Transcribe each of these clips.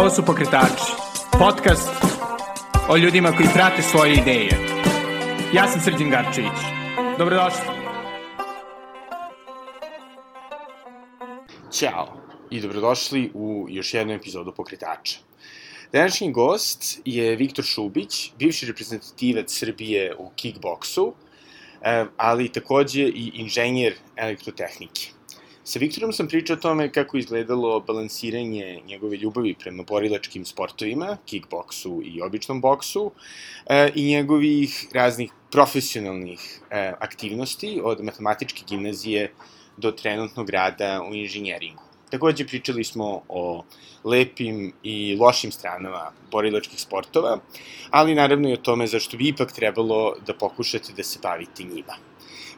Ovo su Pokretači, podcast o ljudima koji prate svoje ideje. Ja sam Srđan Garčević. Dobrodošli. Ćao i dobrodošli u još jednu epizodu Pokretača. Današnji gost je Viktor Šubić, bivši reprezentativac Srbije u kickboksu, eh, ali takođe i inženjer elektrotehnike. Sa Viktorom sam pričao o tome kako izgledalo balansiranje njegove ljubavi prema borilačkim sportovima, kickboksu i običnom boksu, e, i njegovih raznih profesionalnih e, aktivnosti od matematičke gimnazije do trenutnog rada u inženjeringu. Takođe pričali smo o lepim i lošim stranama borilačkih sportova, ali naravno i o tome zašto bi ipak trebalo da pokušate da se bavite njima.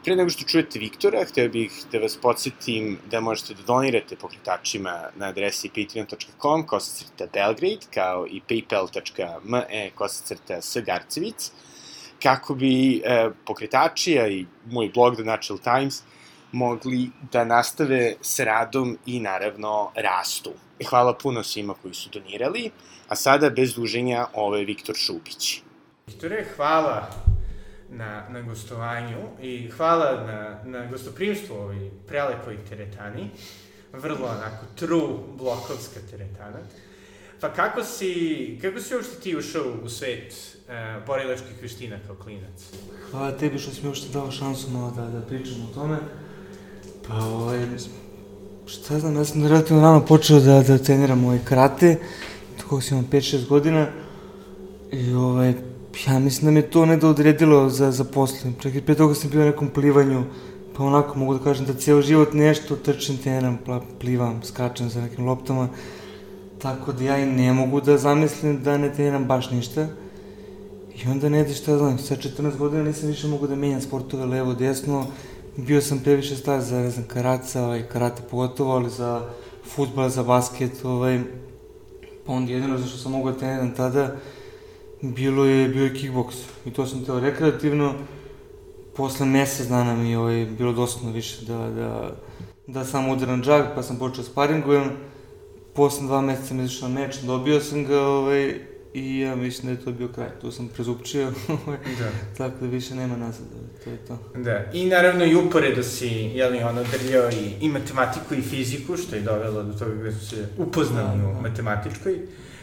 Pre nego što čujete Viktora, hteo bih da vas podsjetim da možete da donirate pokretačima na adresi patreon.com kosacrta Belgrade, kao i paypal.me kosacrta sgarcevic, kako bi e, pokretači, a i moj blog The Natural Times, mogli da nastave s radom i naravno rastu. Hvala puno svima koji su donirali, a sada bez duženja ovo je Viktor Šubić. Viktore, hvala na, na gostovanju i hvala na, na gostoprimstvu ovoj prelepoj teretani. Vrlo onako true blokovska teretana. Pa kako si, kako si uopšte ti ušao u svet uh, borilačkih veština kao klinac? Hvala tebi što si mi uopšte dao šansu malo da, da pričam o tome. Pa, ovaj, šta znam, ja sam relativno rano počeo da, da treniram ovaj karate, tako sam imam 5-6 godina. I ovaj, ja mislim da me to ne da odredilo za, za posle. Čak i pre toga sam bio na nekom plivanju, pa onako mogu da kažem da cijel život nešto trčim, treniram, plivam, skačem sa nekim loptama. Tako da ja i ne mogu da zamislim da ne treniram baš ništa. I onda ne da šta znam, sa 14 godina nisam više mogu da menjam sportove levo, desno. Bio sam previše star za, ne znam, karaca, ovaj, karate pogotovo, ali za futbol, za basket, ovaj, pa onda jedino zašto sam mogu da treniram tada, bilo je, bio je kickboks. I to sam teo rekreativno. Posle mesec dana mi je ovaj, bilo dosta više da, da, da samo udaram džag, pa sam počeo sparingujem. Posle dva meseca mi izašao meč, dobio sam ga ovaj, i ja mislim da je to bio kraj. Tu sam prezupčio, ovaj, da. tako da više nema nazad, to je to. Da, i naravno i uporedo si, jel, ono, drljao i, i matematiku i fiziku, što je dovelo do toga gde se upoznali da, da. u matematičkoj.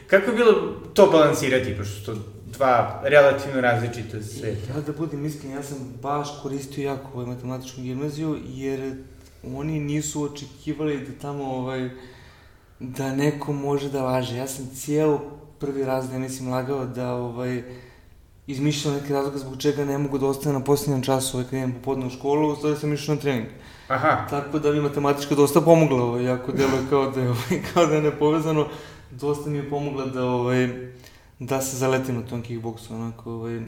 Kako je bilo to balansirati, pošto su to dva relativno različita sveta? Ja da budem iskren, ja sam baš koristio jako ovaj matematičku gimnaziju, jer oni nisu očekivali da tamo ovaj, da neko može da laže. Ja sam cijelo prvi razred, ja mislim, lagao da ovaj, izmišljao neke razloga zbog čega ne mogu da ostane na posljednjem času ovaj, kad idem popodne u školu, u sam išao na trening. Aha. Tako da mi matematička dosta pomogla, ovaj, jako deluje kao da je, ovaj, kao da je nepovezano dosta mi je pomogla da, ovaj, da se zaletim na tom kickboksu, onako, ovaj,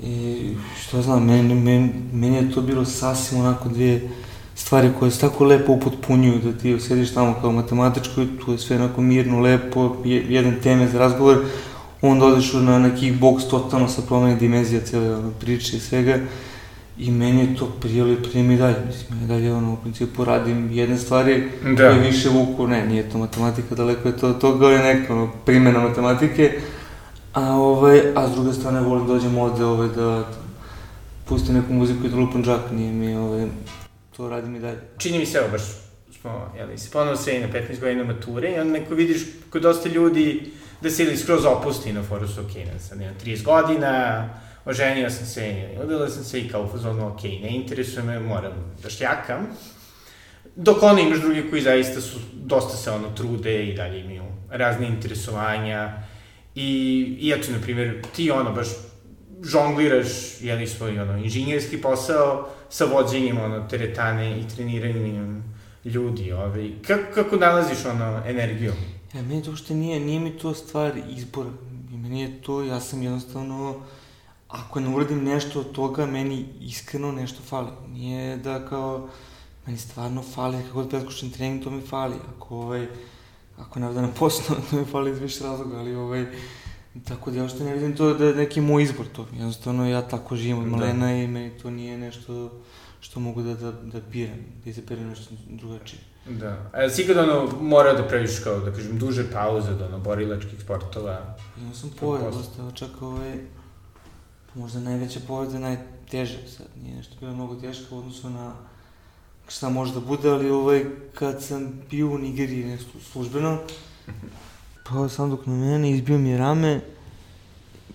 i što znam, meni, meni, meni je to bilo sasvim onako dvije stvari koje se tako lepo upotpunjuju, da ti sediš tamo kao matematičko i tu je sve onako mirno, lepo, jedan teme za razgovor, onda odeš na, na kickboks, totalno sa promeni dimenzija cele priče i svega, I meni je to prijelo i prije mi dalje. Mislim, ja dalje ono, u principu radim jedne stvari da. koje više vuku, ne, nije to matematika, daleko je to od toga, je neka ono, primjena matematike. A, ovaj, a s druge strane volim da dođem ovde ovaj, da pustim neku muziku i da lupam džak, nije mi, ovaj, to radim i dalje. Čini mi se, evo baš smo, jeli, se ponovno sve na 15 godina mature i onda neko vidiš kod dosta ljudi da se ili skroz opusti na foru su ok, ne znam, 30 godina, oženio sam se, udala sam se i kao u fazonu, ok, ne interesuje me, moram da šljakam. Dok ono imaš drugi koji zaista su, dosta se ono trude i dalje imaju razne interesovanja. I, i eto, na primjer, ti ono baš žongliraš, jeli, svoj ono, inženjerski posao sa vođenjem ono, teretane i treniranjem ljudi, ovaj. Kako, kako nalaziš ono, energiju? Ja, meni to uopšte nije, nije mi to stvar izbora. Meni je to, ja sam jednostavno ako ne uradim nešto od toga, meni iskreno nešto fali. Nije da kao, meni stvarno fali, kako god preskočim trening, to mi fali. Ako, ovaj, ako ne na poslu, to mi fali iz više razloga, ali ovaj, tako da ja što ne vidim to da je neki moj izbor to. Jednostavno ja tako živim od da. malena da. i meni to nije nešto što mogu da, da, da biram, da izaberem nešto drugačije. Da. A jel si ikad ono morao da praviš kao, da kažem, duže pauze od ono borilačkih sportova? Imao sam povrede, dosta, čak ovaj, možda najveća povreda, najteža sad, nije nešto bilo mnogo teško u odnosu na šta može da bude, ali ovaj, kad sam bio u Nigeriji nešto službeno, pao sam dok na mene, izbio mi je rame,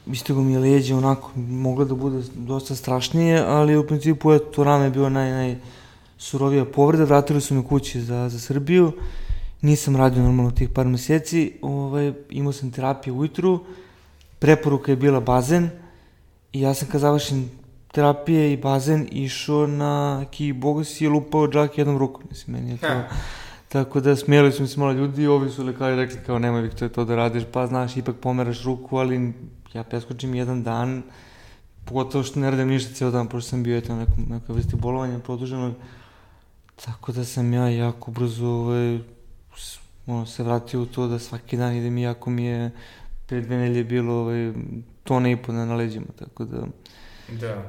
istigo mi je leđe, onako, moglo da bude dosta strašnije, ali u principu je to rame bilo naj, naj surovija povreda, vratili su me kući za, za Srbiju, nisam radio normalno tih par meseci, ovaj, imao sam terapiju ujutru, preporuka je bila bazen, i ja sam kad završim terapije i bazen išao na kickbox i lupao džak jednom rukom, mislim, meni je to... Tako da smijeli su mi se malo ljudi i ovi su lekari rekli kao nemoj Viktor to da radiš, pa znaš, ipak pomeraš ruku, ali ja preskočim jedan dan, pogotovo što ne radim ništa ceo dan, pošto sam bio eto nekom, nekoj vrsti bolovanja produženog, tako da sam ja jako brzo ovaj, ono, se vratio u to da svaki dan idem, iako mi je pre dve nelje bilo ovaj, tone i po na leđima, tako da... Da.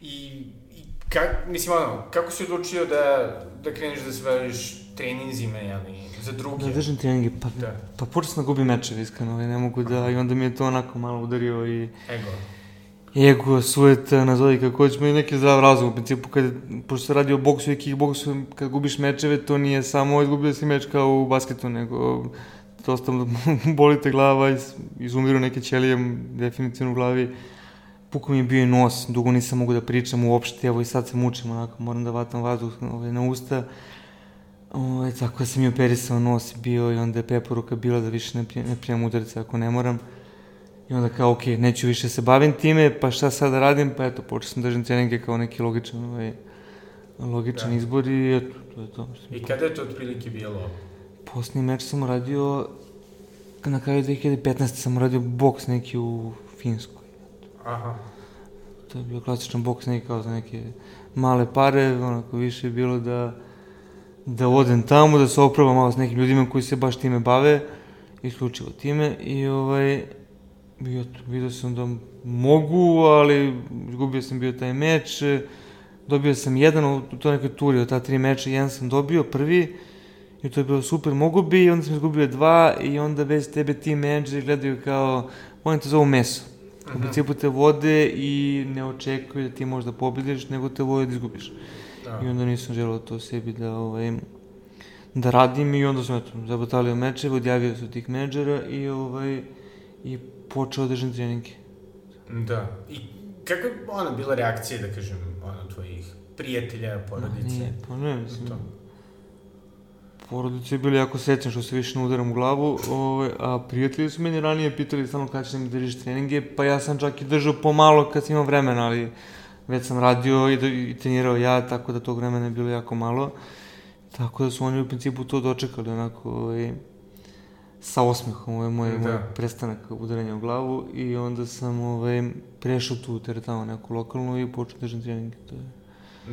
I, i kak, mislim, ono, kako si odlučio da, da kreneš da se baviš treninzima, jeli, za druge? Da držim treninge, pa, da. pa počeo sam gubim mečeve, iskreno, ne mogu da, i onda mi je to onako malo udario i... Ego. Ego, sujet, nazovi kako ćemo i neki zdrav razum, u principu, kad, pošto se radi o boksu i kickboksu, kad gubiš mečeve, to nije samo izgubio si meč kao u basketu, nego dosta boli te glava, iz, izumiru neke ćelije definitivno u glavi. Puko mi je bio i nos, dugo nisam mogu da pričam uopšte, evo i sad se mučim, onako, moram da vatam vazduh ovaj, na usta. Ovaj, tako da sam i operisao nos bio i onda je preporuka bila da više ne, ne prijemam udarce ako ne moram. I onda kao, ok, neću više se bavim time, pa šta sad da radim, pa eto, počeo sam da držim treninge kao neki logičan, ovaj, logičan da. izbor i eto, to je to. I kada je to otprilike bilo? Poslednji meč sam uradio, na kraju 2015. sam uradio boks neki u Finskoj. Aha. To je bio klasičan boks neki kao za neke male pare, onako više je bilo da da odem tamo, da se oprobam malo s nekim ljudima koji se baš time bave, isključivo time, i ovaj, bio, vidio sam da mogu, ali izgubio sam bio taj meč, dobio sam jedan u toj nekoj turi od ta tri meča, jedan sam dobio, prvi, i to je bilo super, mogu bi, i onda sam izgubio dva, i onda već tebe ti menadžeri gledaju kao, oni te zovu meso. U mhm. principu te vode i ne očekuju da ti možda pobediš, nego te vode da izgubiš. Da. I onda nisam želeo to sebi da, ovaj, da radim i onda sam eto, zabatalio mečeve, odjavio se od tih menadžera i, ovaj, i počeo da držim treninge. Da. I kako je ona bila reakcija, da kažem, ono, tvojih prijatelja, porodice? Ma nije, pa ne, mislim, to porodice je bili jako srećni što se više ne udaram u glavu, ove, a prijatelji su meni ranije pitali stalno kada će da mi držiš treninge, pa ja sam čak i držao pomalo kad sam imao vremena, ali već sam radio i, i trenirao ja, tako da tog vremena je bilo jako malo. Tako da su oni u principu to dočekali onako ovaj, sa osmehom, ovaj moj, da. moj prestanak udaranja u glavu i onda sam ovaj, prešao tu teretanu neku lokalnu i počeo držati treninge. To je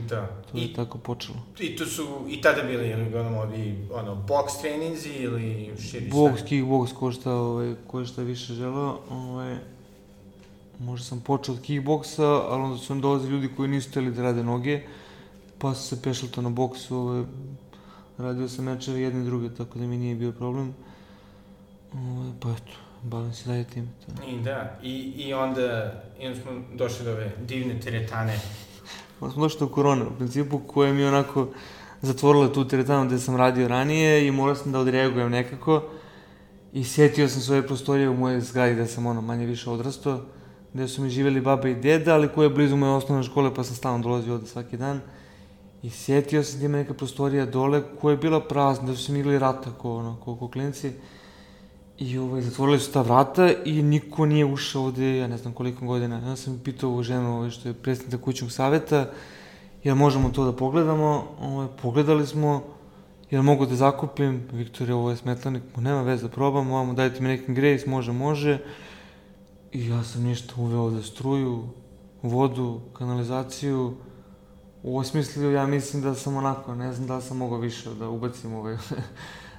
Da. To je I, tako počelo. I to su i tada bili, ili uglavnom ovi, ono, box treninzi ili širi Box, kickbox, ko šta, ovaj, ko šta više želeo, ovaj, možda sam počeo od kickboksa, ali onda su nam dolaze ljudi koji nisu hteli da rade noge, pa su se pešali to na boksu, ovaj, radio sam mečeve jedne i druge, tako da mi nije bio problem. Ovaj, pa eto, bavim se dalje tim. To. I da, i, i onda, i onda smo došli do ove divne teretane onda smo došli do korona, u principu, koja mi onako zatvorila tu teretanu gde sam radio ranije i morao sam da odreagujem nekako. I sjetio sam svoje prostorije u moje zgradi gde sam ono manje više odrastao, gde su mi živeli baba i deda, ali koja je blizu moje osnovne škole pa sam stalno dolazio ovde svaki dan. I sjetio sam da ima neka prostorija dole koja je bila prazna, da su se mi igrali rata ko, ono, ko, ko klinci. I ovaj, zatvorili su ta vrata i niko nije ušao ovde, ja ne znam koliko godina. Ja sam pitao ovu ženu ovaj, što je predstavnica kućnog saveta, jel možemo to da pogledamo. Ovaj, pogledali smo, jel mogu da zakupim, Viktor je ovo je smetlanik, nema veze, probam, ovamo dajte mi neki grejs, može, može. I ja sam ništa uveo ovde struju, vodu, kanalizaciju, osmislio, ja mislim da sam onako, ne znam da sam mogao više da ubacim ovaj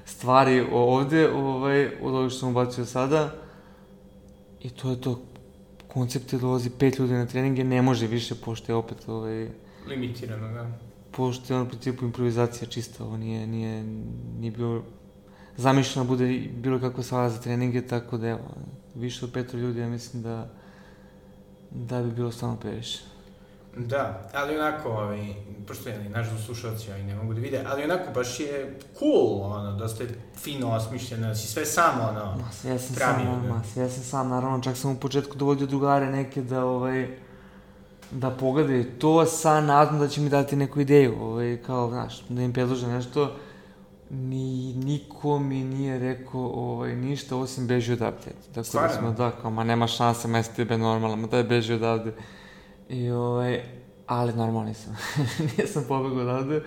stvari ovde ovaj, od ovih što sam ubacio sada. I to je to. Koncept je dolazi pet ljudi na treninge, ne može više, pošto je opet ovaj... Limitirano, da. pošto je ono u principu improvizacija čista, ovo nije, nije, nije bio zamišljeno da bude bilo kakva sala za treninge, tako da evo, više od petro ljudi, ja mislim da da bi bilo stvarno previše. Da, ali onako, ovaj, pošto je, nažalost, slušalci ovaj, ne mogu da vide, ali onako baš je cool, ono, dosta je fino osmišljeno, da si sve sam, ono, Ma, sve ja sam pravio, sam, da. ma, sve ja sam sam, naravno, čak sam u početku dovodio drugare neke da, ovaj, da pogledaju to sa nadom da će mi dati neku ideju, ovaj, kao, znaš, da im predlože nešto, ni, niko mi nije rekao ovaj, ništa osim beži odavde. Tako Stvarno? da smo, da, kao, ma nema šanse, ma jesi tebe normalno, ma daj beži odavde. I ovaj, ali normalno nisam. nisam pobegao odavde,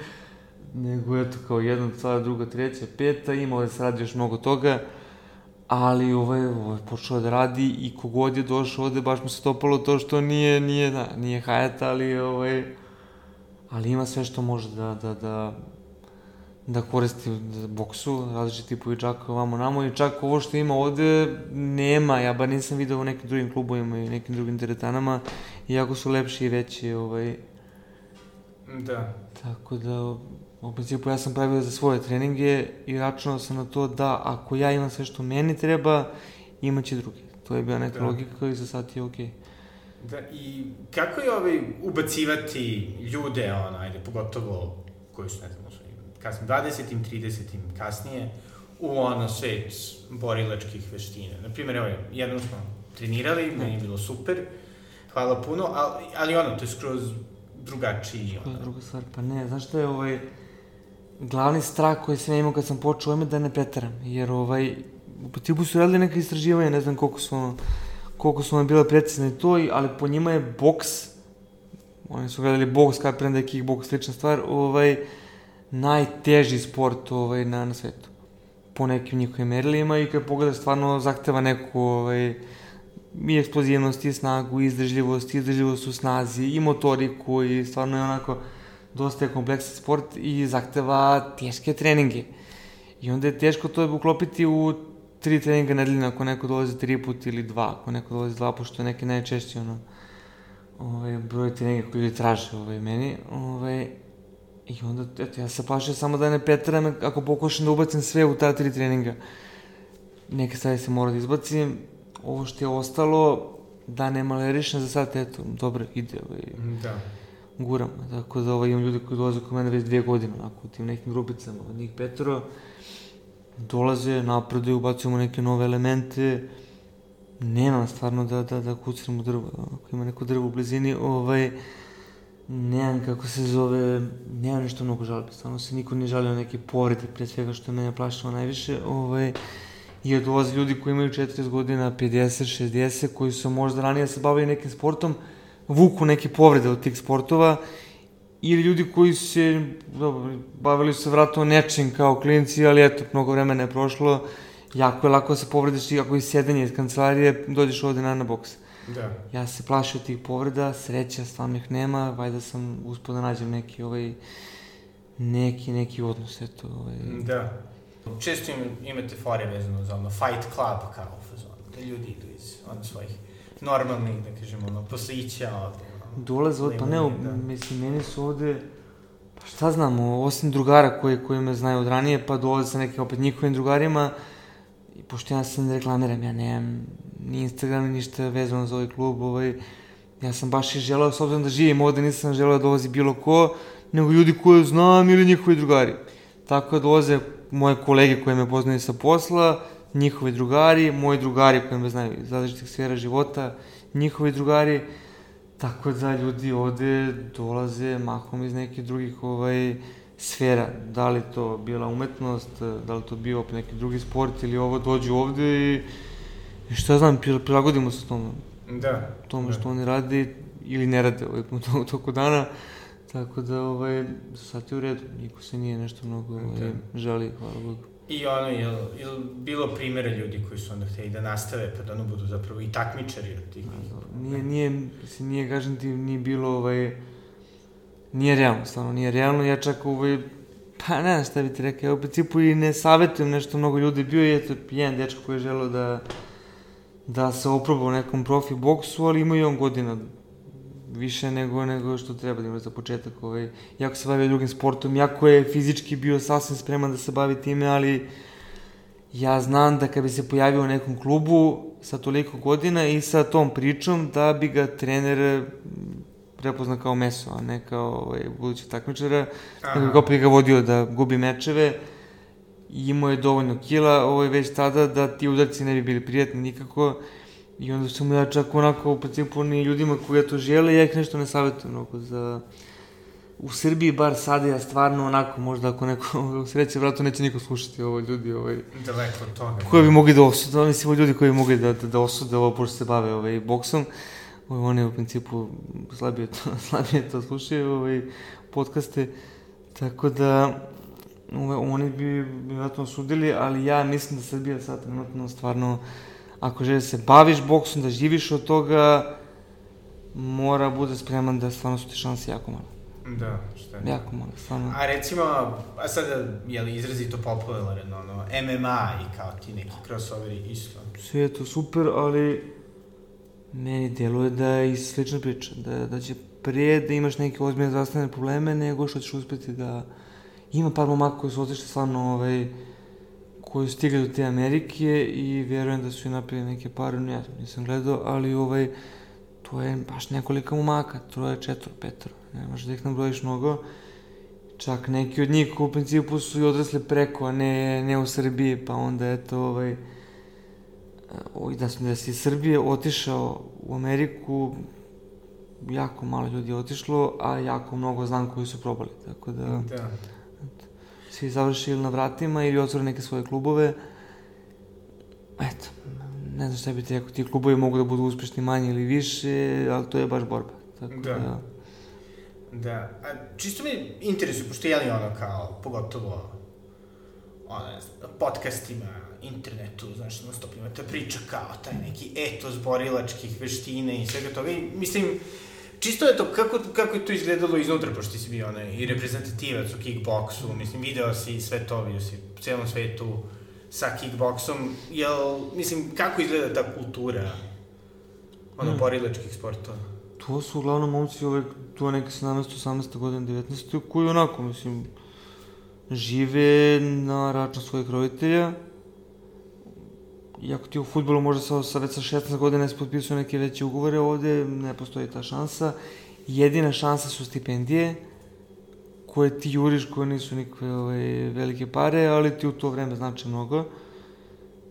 nego eto kao jedna stvar, druga, treća, peta, ima ovde se radi još mnogo toga, ali ovaj, ovaj počeo da radi i kogod je došao ovde, baš mu se topalo to što nije, nije, da, nije hajat, ali ovaj, ali ima sve što može da, da, da, da koristi za boksu, različiti tipovi džaka ovamo namo i čak ovo što ima ovde nema, ja bar nisam video u nekim drugim klubovima i nekim drugim teretanama, iako su lepši i veći, ovaj, Da. tako da u principu ja sam pravio za svoje treninge i računao sam na to da ako ja imam sve što meni treba, imaće drugi. To je bila neka Da. logika i za sad je okej. Da, i kako je ovaj ubacivati ljude, ono, ajde, pogotovo koji su, ne znam, kasnim 20. 30. kasnije, u ono svet borilačkih veština. Naprimjer, evo, jednom smo trenirali, meni je bilo super, hvala puno, ali, ali ono, to je skroz drugačiji, ono. druga stvar. Pa ne, znaš šta je ovaj... Glavni strah koji sam ja imao kad sam počeo ovome da ne preteram. Jer ovaj... U principu su radili neke istraživanja, ne znam koliko su ono... Koliko su ono bile precizne i to, ali po njima je boks... Oni su gledali boks, kada prenda je kickboks, slična stvar, ovaj... Najteži sport ovaj, na, na svetu. Po nekim njihovim merilima i kad pogledaš stvarno zahteva neku ovaj, i eksplozivnost, i snagu, i izdržljivost, izdržljivost u snazi, i motoriku, i stvarno je onako dosta je kompleksan sport i zahteva teške treninge. I onda je teško to uklopiti u tri treninga nedeljno ako neko dolazi tri put ili dva, ako neko dolazi dva, pošto je neki najčešći ono, ovaj, broj treninga koji ljudi traže ovaj, meni. Ovaj, I onda, eto, ja se plašio samo da ne preteram ako pokušam da ubacim sve u ta tri treninga. Neke stvari se mora da izbacim, ovo što je ostalo, da ne malerišem za sad, eto, dobro, ide, ovaj, Da. guram. Tako da ovaj, imam ljudi koji dolaze kod mene već dvije godine, onako, u tim nekim grupicama, od njih petoro, dolaze, napreduju, ubacujemo neke nove elemente, nemam stvarno da, da, da kucnem u drvo, ako ima neko drvo u blizini, ovaj, nemam kako se zove, nemam nešto mnogo žalbi, stvarno se niko ne žalio neke povrede, pre svega što je mene plašilo najviše, ovaj, i dolaze ljudi koji imaju 40 godina, 50, 60, koji su možda ranije se bavili nekim sportom, vuku neke povrede od tih sportova, ili ljudi koji se, dobro, bavili se vratno nečim kao klinci, ali eto, mnogo vremena je prošlo, jako je lako da se povrediš i ako iz sjedenja iz kancelarije dođeš ovde na, na boks. Da. Ja se plašio tih povreda, sreća, stvarno ih nema, valjda sam uspio da nađem neki, ovaj, neki, neki odnos, eto, ovaj, Da. Često im, imate fore vezano za ono fight club kao u fazonu, da ljudi idu iz ono svojih normalnih, da kažemo, ono, poslića ovde. Ono. Dolaze od, pa ne, da. mislim, meni su ovde, pa šta znam, osim drugara koji, koji me znaju od ranije, pa dolaze sa nekim opet njihovim drugarima, i pošto ja se ne reklamiram, ja nemam ni Instagram, ni ništa vezano za ovaj klub, ovaj, ja sam baš i želeo, s obzirom da živim ovde, nisam želeo da dolazi bilo ko, nego ljudi koje znam ili njihovi drugari. Tako da dolaze moje kolege koje me poznaju sa posla, njihovi drugari, moji drugari koji me znaju iz različitih sfera života, njihovi drugari, Tako da ljudi ovde dolaze mahom iz nekih drugih ovaj, sfera. Da li to bila umetnost, da li to bio opet neki drugi sport ili ovo dođu ovde i, i šta znam, pril- prilagodimo se tome, Da. tome da. što oni rade ili ne rade ovaj, u to- u toku dana. Tako da, ovaj, sad je u redu, niko se nije nešto mnogo ovaj, žali, hvala Bogu. I ono, je li bilo primjera ljudi koji su onda hteli da nastave, pa da ono budu zapravo i takmičari od tih? Nije, nije, mislim, nije, kažem ti, nije bilo, ovaj, nije realno, stvarno, nije realno, ja čak, ovaj, pa ne znam šta bi ti rekao, ja u principu i ne savjetujem nešto mnogo ljudi, bio je eto, jedan dečko koji je želeo da, da se oproba u nekom profi boksu, ali imao i on godina više nego, nego što treba da ima za početak. Ovaj, jako se bavio drugim sportom, jako je fizički bio sasvim spreman da se bavi time, ali ja znam da kad bi se pojavio u nekom klubu sa toliko godina i sa tom pričom, da bi ga trener prepozna kao meso, a ne kao ovaj, budući takmičara, da bi ga opet ga vodio da gubi mečeve, imao je dovoljno kila ovaj, već tada da ti udarci ne bi bili prijatni nikako, I onda sam ja čak onako, u principu, ni ljudima koji ja to žele, ja ih nešto ne savjetujem onako za... U Srbiji, bar sada, ja stvarno onako, možda ako neko u sreće vratu neće niko slušati ovo ljudi, ovaj... Daleko od toga. Koji bi mogli da osude, su ljudi koji bi mogli da, da, da osude ovo, pošto se bave ovaj, boksom. Oni u principu slabije to, slabije to slušaju, ovaj, podcaste. Tako da, ovaj, oni bi vjerojatno osudili, ali ja mislim da Srbija sad trenutno stvarno ako želi da se baviš boksom, da živiš od toga, mora bude spreman da stvarno su ti šanse jako malo. Da, šta je? Jako malo, stvarno. A recimo, a sada, je li izrazito popularno, ono, MMA i kao ti neki crossoveri isto? Sve je to super, ali meni deluje da je slična priča, da, da će prije da imaš neke ozbiljne zdravstvene probleme nego što ćeš uspeti da... Ima par momaka koji su otišli stvarno ovaj, koji su stigli do te Amerike i vjerujem da su i napili neke pare, ne znam, nisam gledao, ali ovaj, to je baš nekolika momaka, troje, četvr, petro, ne možeš da ih nabrojiš mnogo. Čak neki od njih u principu su i odrasli preko, a ne, ne u Srbiji, pa onda eto, ovaj, da, da si iz Srbije otišao u Ameriku, jako malo ljudi je otišlo, a jako mnogo znam koji su probali, tako da... Da svi završi ili na vratima ili otvore neke svoje klubove. Eto, ne znam šta bi ti rekao, ti klubovi mogu da budu uspešni manje ili više, ali to je baš borba. Tako da. da Da, a čisto me interesuje, pošto je li ono kao, pogotovo, ono, ne znam, podcastima, internetu, znaš, non stop ima ta priča kao taj neki etos borilačkih veštine i svega toga i mislim, čisto je to, kako, kako je to izgledalo iznutra, pošto si bio onaj i reprezentativac u kickboksu, mislim, video si sve to, vidio si u celom svetu sa kickboksom, jel, mislim, kako izgleda ta kultura, ono, hmm. borilačkih sportova? To su uglavnom momci ove, tu neke 17, 18 godina, 19, koji onako, mislim, žive na račun svojih roditelja, iako ti u futbolu možda sa, sa već sa 16 godina se potpisuju neke veće ugovore, ovde ne postoji ta šansa. Jedina šansa su stipendije, koje ti juriš, koje nisu nikakve ovaj, velike pare, ali ti u to vreme znači mnogo.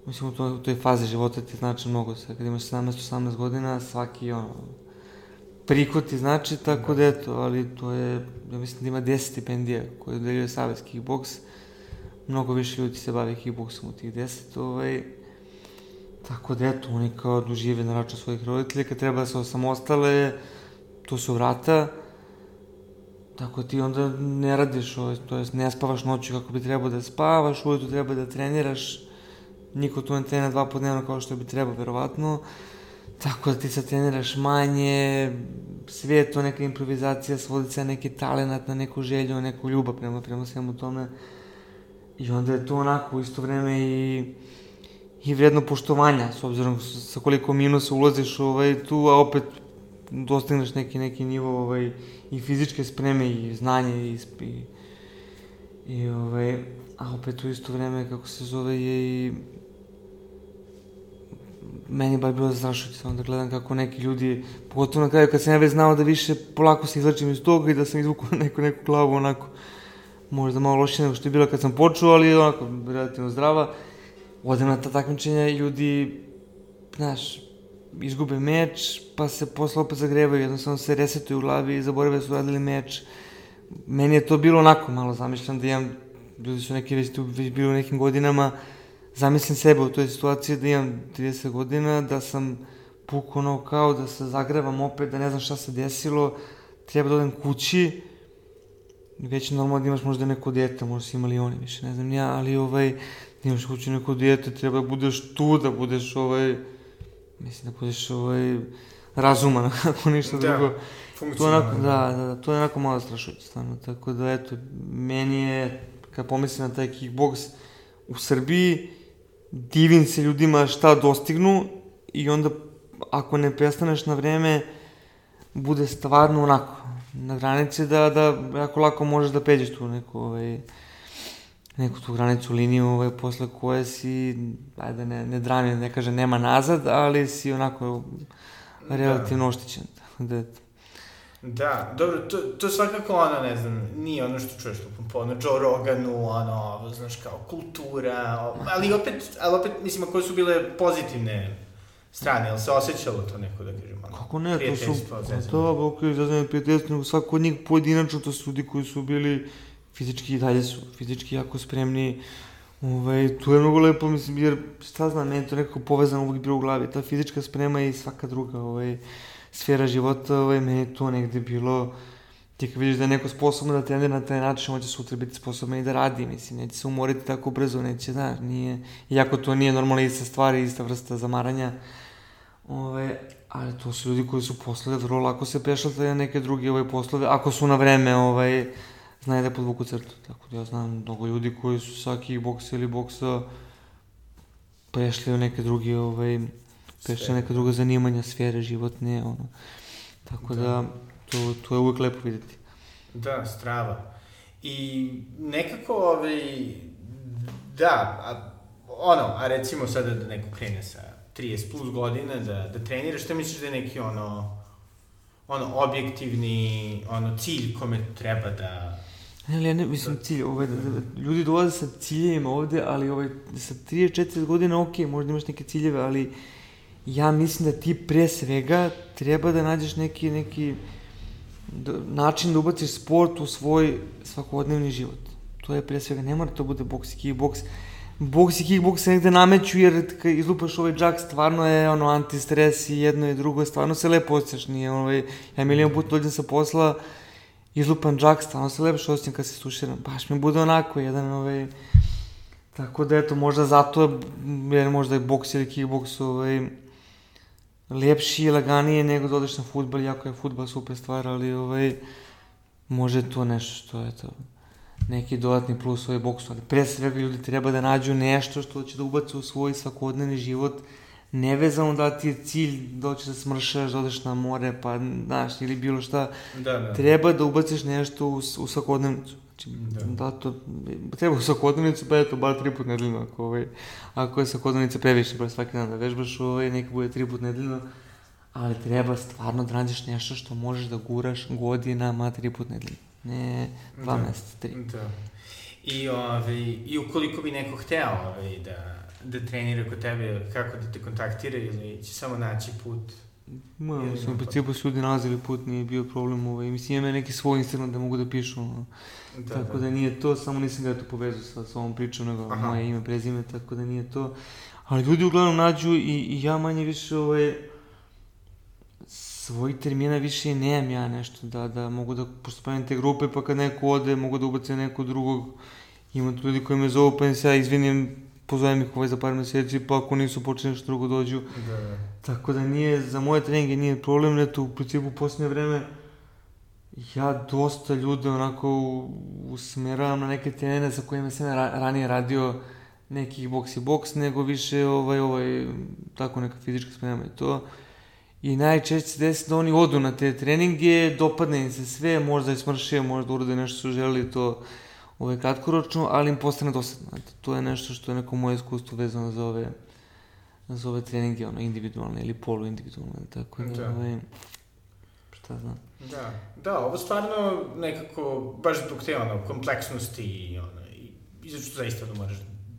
Mislim, u, to, u toj fazi života ti znači mnogo. Sve, kad imaš 17-18 godina, svaki ono, prihod ti znači, tako da eto, ali to je, ja mislim da ima 10 stipendija koje dodeljuje Savez Kickbox. Mnogo više ljudi se bavi kickboksom u tih 10, ovaj, Tako da eto, oni kao dožive na račun svojih roditelja, kad treba da se osamostale, to su vrata, tako ti onda ne radiš, to jest ne spavaš noću kako bi trebao da spavaš, ujutru treba da treniraš, niko tu ne trenira dva po dnevno kao što bi trebao, verovatno, tako da ti sad treniraš manje, sve je to neka improvizacija, svodi se na neki talenat, na neku želju, na neku ljubav prema, prema svemu tome, i onda je to onako u isto vreme i i vredno poštovanja, s obzirom sa koliko minusa ulaziš ovaj, tu, a opet dostigneš neki, neki nivo ovaj, i fizičke spreme i znanje i, i, i ovaj, a opet u isto vreme, kako se zove, je i meni je bar bilo zastrašujuće samo da gledam kako neki ljudi, pogotovo na kraju kad sam ja već znao da više polako se izlačim iz toga i da sam izvukao neku, neku glavu onako, možda malo lošije nego što je bila kad sam počeo, ali onako relativno zdrava odem na ta takmičenja i ljudi, znaš, izgube meč, pa se posle opet zagrevaju, jednostavno se resetuju u glavi i zaborave su radili meč. Meni je to bilo onako malo, zamišljam da imam, ljudi su neki već tu već bili u nekim godinama, zamislim sebe u toj situaciji da imam 30 godina, da sam pukao ono kao, da se zagrevam opet, da ne znam šta se desilo, treba da odem kući, već normalno da imaš možda neko dete, možda si imali oni više, ne znam ja, ali ovaj, imaš kuću neko dijete, treba da budeš tu, da budeš ovaj, mislim da budeš ovaj, razuman, ako ništa da, drugo. To onako, da, da, da, to je onako malo strašujuće, stvarno, tako da, eto, meni je, kad pomislim na taj kickboks u Srbiji, divim se ljudima šta dostignu i onda, ako ne prestaneš na vreme, bude stvarno onako, na granici da, da jako lako možeš da peđeš tu neku, ovaj, neku tu granicu liniju ovaj, posle koje si, ajde ne, ne drami, ne kaže nema nazad, ali si onako relativno da. oštećen. Da. Da, dobro, to, to svakako ono, ne znam, nije ono što čuješ po ono Joe Roganu, ono, znaš, kao kultura, ali opet, ali opet, mislim, koje su bile pozitivne strane, ali se osjećalo to neko, da kažem, ono, Kako ne, to su, da, ok, zazvanje prijateljstvo, nego svako od njih pojedinačno, to su ljudi koji su bili fizički i dalje su, fizički jako spremni, Ovaj, tu je mnogo lepo, mislim, jer šta znam, meni to nekako povezano uvijek bilo u glavi, ta fizička sprema i svaka druga, ovaj, sfera života, ovaj, meni to negde bilo, ti kad vidiš da je neko sposobno da trenira na taj način, on će sutra biti sposoban i da radi, mislim, neće se umoriti tako brzo, neće, znaš, nije, iako to nije normalna ista stvar ista vrsta zamaranja, ove, ali to su ljudi koji su poslove vrlo lako se prešlataju na neke druge ove poslove, ako su na vreme, ovaj, znaju da podvuku crtu, tako da ja znam mnogo ljudi koji su svaki boksa ili boksa prešli u neke druge, ovaj, prešli neka druga zanimanja, sfere životne, ono, tako da, da to, to je uvek lepo videti. Da, strava. I nekako, ovaj, da, a, ono, a recimo sada da neko krene sa 30 plus godina da, da treniraš, šta misliš da je neki ono, ono, objektivni, ono, cilj kome treba da... Ne, ali ja ne, mislim, cilj, ovaj, da, da, ljudi dolaze sa ciljevima ovde, ali ovaj, sa 30-40 godina, ok, možda imaš neke ciljeve, ali ja mislim da ti pre svega treba da nađeš neki, neki da, način da ubaciš sport u svoj svakodnevni život. To je pre svega, ne mora to bude boks i kickboks. Boks i kickboks se negde nameću jer kad izlupaš ovaj džak stvarno je ono antistres i jedno i drugo, stvarno se lepo osjećaš, nije ovaj, ja milijon puta dođem sa posla, izlupan džak, stvarno se lepo osjećam kad se suširam, baš mi bude onako jedan ovaj, tako da eto, možda zato, jer možda je boks ili kickboks ovaj, lepši i laganije nego da odeš na futbol, jako je futbol super stvar, ali ovaj, može to nešto što je to neki dodatni plus ovaj boksu, ali pre svega ljudi treba da nađu nešto što će da ubace u svoj svakodnevni život, nevezano da ti je cilj da hoćeš da smršaš, da odeš na more, pa, znaš, ili bilo šta, da, da. treba da ubaciš nešto u, u svakodnevnicu. Znači, da. da to, treba u svakodnevnicu, pa eto, bar tri put nedeljno, ako, ovaj, ako je svakodnevnica previše, pa svaki dan da vežbaš, ovaj, neka bude tri put nedeljno, ali treba stvarno da nađeš nešto što možeš da guraš godinama tri put nedeljno, ne dva da. meseca, tri. Da. I, ovaj, I ukoliko bi neko hteo ovaj, da, da trenira kod tebe, kako da te kontaktira ili će samo naći put? Ma, mislim, u principu su ljudi nalazili put, nije bio problem, ovaj, mislim, ima neki svoj Instagram da mogu da pišu, ono, da, tako da. da nije to, samo nisam ga to povezao sa, sa ovom pričom, nego Aha. moje ime, prezime, tako da nije to, ali ljudi uglavnom nađu i, i ja manje više, ovaj, svojih termina više nemam ja nešto, da, da mogu da, pošto te grupe, pa kad neko ode, mogu da ubace neko drugog, ima tu ljudi koji me zovu, pa im se ja izvinim, pozovem ih ovaj za par meseci, pa ako nisu počeli nešto drugo dođu. Da, da. Tako da nije, za moje treninge nije problem, ne to u principu u posljednje vreme ja dosta ljude onako usmeravam na neke terene sa kojima sam ra ranije radio nekih boks i boks, nego više ovaj, ovaj, tako neka fizička sprema i to. I najčešće se desi da oni odu na te treninge, dopadne im se sve, možda i smršije, možda urade nešto su želeli, to ovaj, kratkoročno, ali im postane dosadno. Eto, to je nešto što je neko moje iskustvo vezano za ove, za ove treninge, ono, individualne ili poluindividualne, tako da, da. ovaj, šta znam. Da, da, ovo stvarno nekako, baš zbog te, ono, kompleksnosti i, ono, i, i zato što zaista ono moraš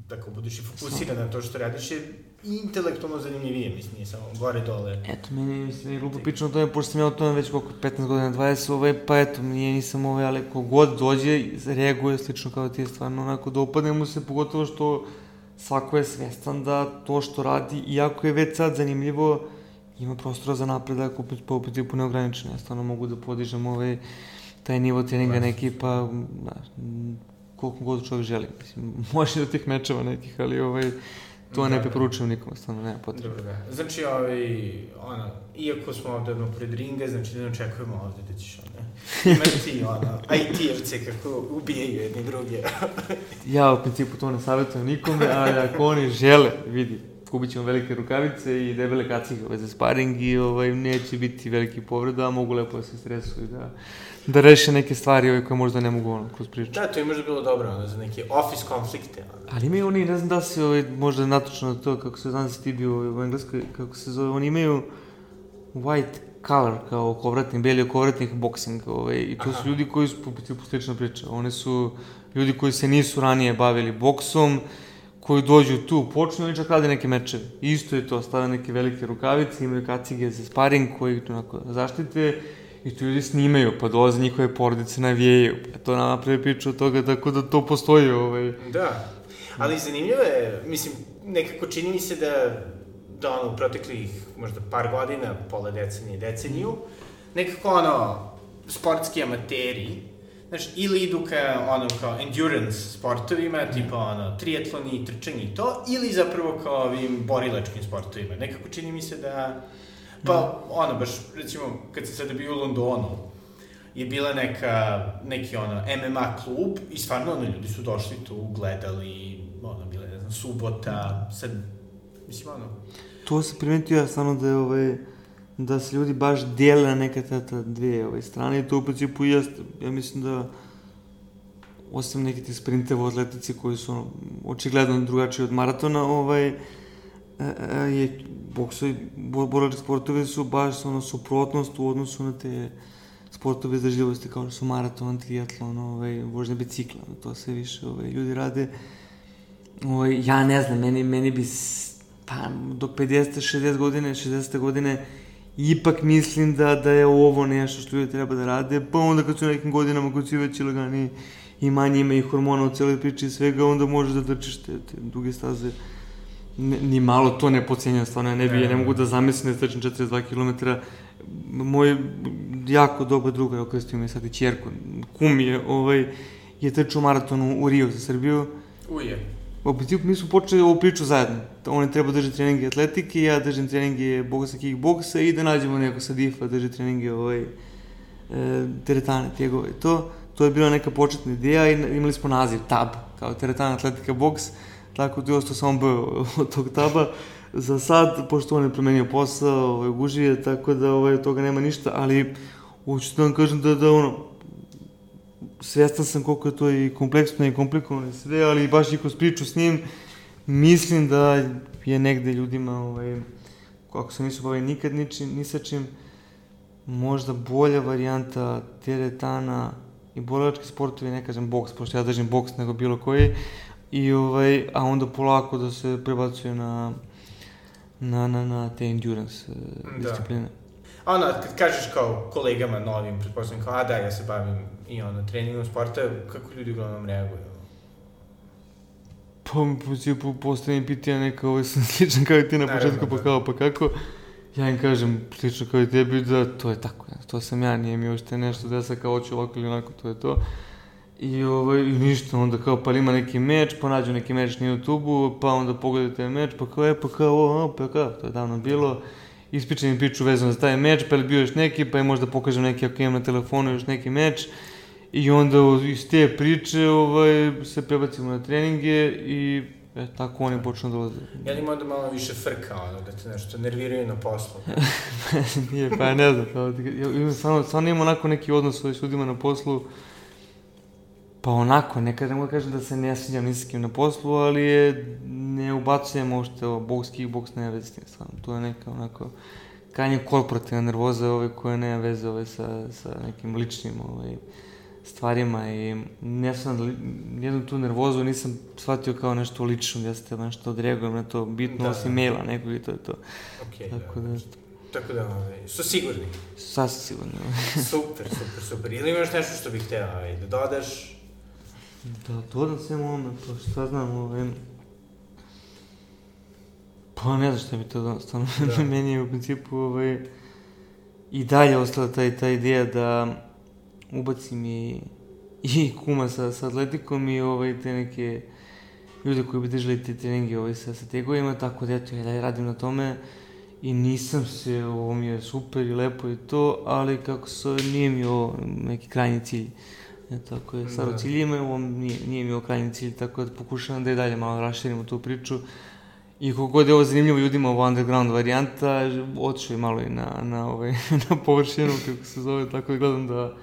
da ako budeš i fokusiran na to što radiš, je intelektualno zanimljivije, mislim, nije samo gore, dole. Eto, meni mislim, je glupo pično o tome, pošto sam ja o tome već koliko 15 godina, 20, ovaj, pa eto, nije nisam ovaj, ali kogod dođe, reaguje slično kao ti je stvarno onako, dopadne mu se, pogotovo što svako je svestan da to što radi, iako je već sad zanimljivo, ima prostora za napredak, opet po principu neograničeno, ja stvarno mogu da podižem ovaj, taj nivo treninga neki, pa, da, koliko god čovjek želi, mislim, može do tih mečeva nekih, ali ovaj, To da, ne preporučujem nikom, stvarno nema potrebe. Dobro, da. Znači, ovaj, ono, iako smo ovde ono, pred ringa, znači ne očekujemo ovde da ćeš ono, imati ono, IT-evce kako ubijaju jedni druge. ja u principu to ne savjetujem nikome, ali ako oni žele, vidi, kupit ćemo velike rukavice i debele kacige ovaj, za sparing i ovaj, neće biti veliki povreda, a mogu lepo da se stresuju da, da reše neke stvari ovaj, koje možda ne mogu ono kroz priču. Da, to je možda bilo dobro, ono, za neke office konflikte. Ono. Ali imaju oni, ne znam da si ovaj, možda natočno na to, kako se znam da si ti bio ovaj, u Engleskoj, kako se zove, oni imaju white color, kao okovratni, beli okovratnik boxing, ovaj, i to Aha. su ljudi koji su, po principu, slična priča, oni su ljudi koji se nisu ranije bavili boksom, koji dođu tu, počnu oni čak rade neke mečeve. Isto je to, stave neke velike rukavice, imaju kacige za sparing koji ih onako zaštite i tu ljudi snimaju, pa dolaze njihove porodice navijaju. Pa to nama napravi priču od toga, tako da to postoji. Ovaj. Da, ali zanimljivo je, mislim, nekako čini mi se da, da ono, u proteklih možda par godina, pola decenije, deceniju, nekako ono, sportski amateri, znaš, ili idu ka, ono, kao endurance sportovima, tipa, ono, triatloni, trčanje i to, ili zapravo kao ovim borilačkim sportovima. Nekako čini mi se da, pa, ono, baš, recimo, kad sam sada bio u Londonu, je bila neka, neki ono, MMA klub i stvarno ono, ljudi su došli tu, gledali, ono, bila je, ne znam, subota, sad, mislim, ono, To se primetio ja stvarno da je ovaj, da se ljudi baš dijele na neka ta, ta dvije ovaj, strane i to u principu i. Ja mislim da osim neki ti sprinteva u atletici koji su ono, očigledno drugačiji od maratona, ovaj, e, e, je boksovi, bo, borilački sportovi su baš ono suprotnost u odnosu na te sportove izdržljivosti kao što su maraton, triatlon, ovaj, vožnja bicikla, to sve više ovaj, ljudi rade. Ovaj, ja ne znam, meni, meni bi pa do 50, 60 godine, 60 godine ipak mislim da, da je ovo nešto što ljudi treba da rade, pa onda kad su nekim godinama, kad su već i lagani i manje ima i hormona u celoj priči i svega, onda možeš da trčiš te, te duge staze. Ne, ni malo to ne pocenjam, stvarno ja ne bi, ja ne mogu da zamislim da trčim 42 km. Moj jako dobar druga, evo krstio mi je sad i čerku, kum je, ovaj, je trčao maraton u Rio za Srbiju, uje. U principu mi smo počeli ovu priču zajedno. Oni treba drži treninge atletike, ja držim treninge boksa, kickboksa i da nađemo neko sa difa drži treninge ovaj, e, teretane, tjegove. To, to je bila neka početna ideja i imali smo naziv TAB, kao teretana atletika boks, tako da je ostao samo B od tog taba. Za sad, pošto on je promenio posao, ovaj, gužije, tako da ovaj, toga nema ništa, ali hoću da vam kažem da, da ono, svjestan sam koliko je to i kompleksno i komplikovano i sve, ali baš i kroz priču s njim, mislim da je negde ljudima, ovaj, ako se nisu bavili nikad ničim, ni sa čim, možda bolja varijanta teretana i borilački sportovi, ne kažem boks, pošto ja držim boks nego bilo koji, i ovaj, a onda polako da se prebacuje na, na, na, na te endurance eh, Da. discipline. A ono, kad kažeš kao kolegama novim, pretpostavljam kao, a da, ja se bavim i ono, treningom sporta, kako ljudi uglavnom reaguju? Pa, u principu, postavim pitanja neka, ovo sam sličan kao i ti na Naravno, početku, pa da. kao, pa kako? Ja im kažem, slično kao i tebi, da to je tako, ja, to sam ja, nije mi uopšte nešto da sad kao hoću ovako ili onako, to je to. I, ovaj, i ništa, onda kao, pa ima neki meč, pa nađu neki meč na YouTube-u, pa onda pogledaju taj meč, pa kao, e, pa kao, o, pa kao, to je davno bilo. Ispričam im priču vezano za taj meč, pa je li bio još neki, pa im možda pokažem neki, ako imam na telefonu još neki meč. I onda iz te priče ovaj, se prebacimo na treninge i e, tako oni počnu da dolaze. Je li ima onda malo više frka, ono, da te nešto nerviraju na poslu? Nije, pa ja ne znam, ja, imam, stvarno, stvarno imam onako neki odnos ovaj, s ljudima na poslu, pa onako, ne kažem, mogu da kažem da se ne sviđam ni s kim na poslu, ali je, ne ubacujem uopšte ovo, boks, kickboks, nema veze s tim, stvarno, to je neka onako, krajnje korporativna nervoza ovaj, koja nema veze ovaj, sa, sa nekim ličnim ovaj, stvarima i ne sam, jednu tu nervozu nisam shvatio kao nešto lično, ja se nešto odreagujem na to, bitno Da. osim maila nekog i to je to. Okej, Tako da. da, Tako da, ovaj, su sigurni. sasvim sigurno. Super, super, super. Ili imaš nešto što bih hteo ovaj, da dodaš? Da, dodam svemu ovome, pa šta znam, ovaj... Pa ne znam šta bi to dodam, stvarno, Da. meni je u principu, ovaj... I dalje ostala taj, ta ideja da ubacim i, i kuma sa, sa atletikom i ovaj, te neke ljude koji bi držali te treninge ovaj, sa, sa tegovima, tako da eto, ja dalje radim na tome i nisam se, ovo mi je super i lepo i to, ali kako se, nije mi ovo neki krajnji cilj. E, tako je, staro Da. cilj ima, ovo nije, nije mi ovo krajnji cilj, tako da pokušavam da i dalje malo raširimo tu priču I kogod je ovo zanimljivo ljudima, ovo underground varijanta, otišao je malo i na, na, ovaj, na površinu, kako se zove, tako da gledam da,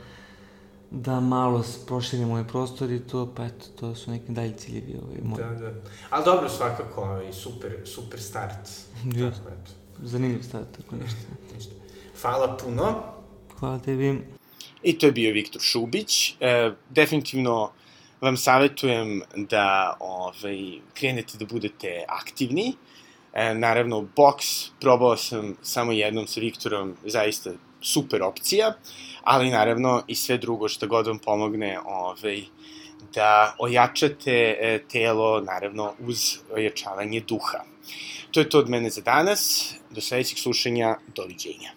da malo proširim ovaj prostor i to, pa eto, to su neki dalji ciljevi ovaj, moji. Da, da. Ali dobro, svakako, ovaj, super, super start. Ja. Tako, eto. Zanimljiv start, tako ništa. Ništa. Hvala puno. Hvala tebi. I to je bio Viktor Šubić. E, definitivno vam savjetujem da ovaj, krenete da budete aktivni. E, naravno, boks probao sam samo jednom sa Viktorom, zaista super opcija, ali naravno i sve drugo što god vam pomogne ovaj, da ojačate e, telo, naravno, uz ojačavanje duha. To je to od mene za danas. Do sledećeg slušanja. Doviđenja.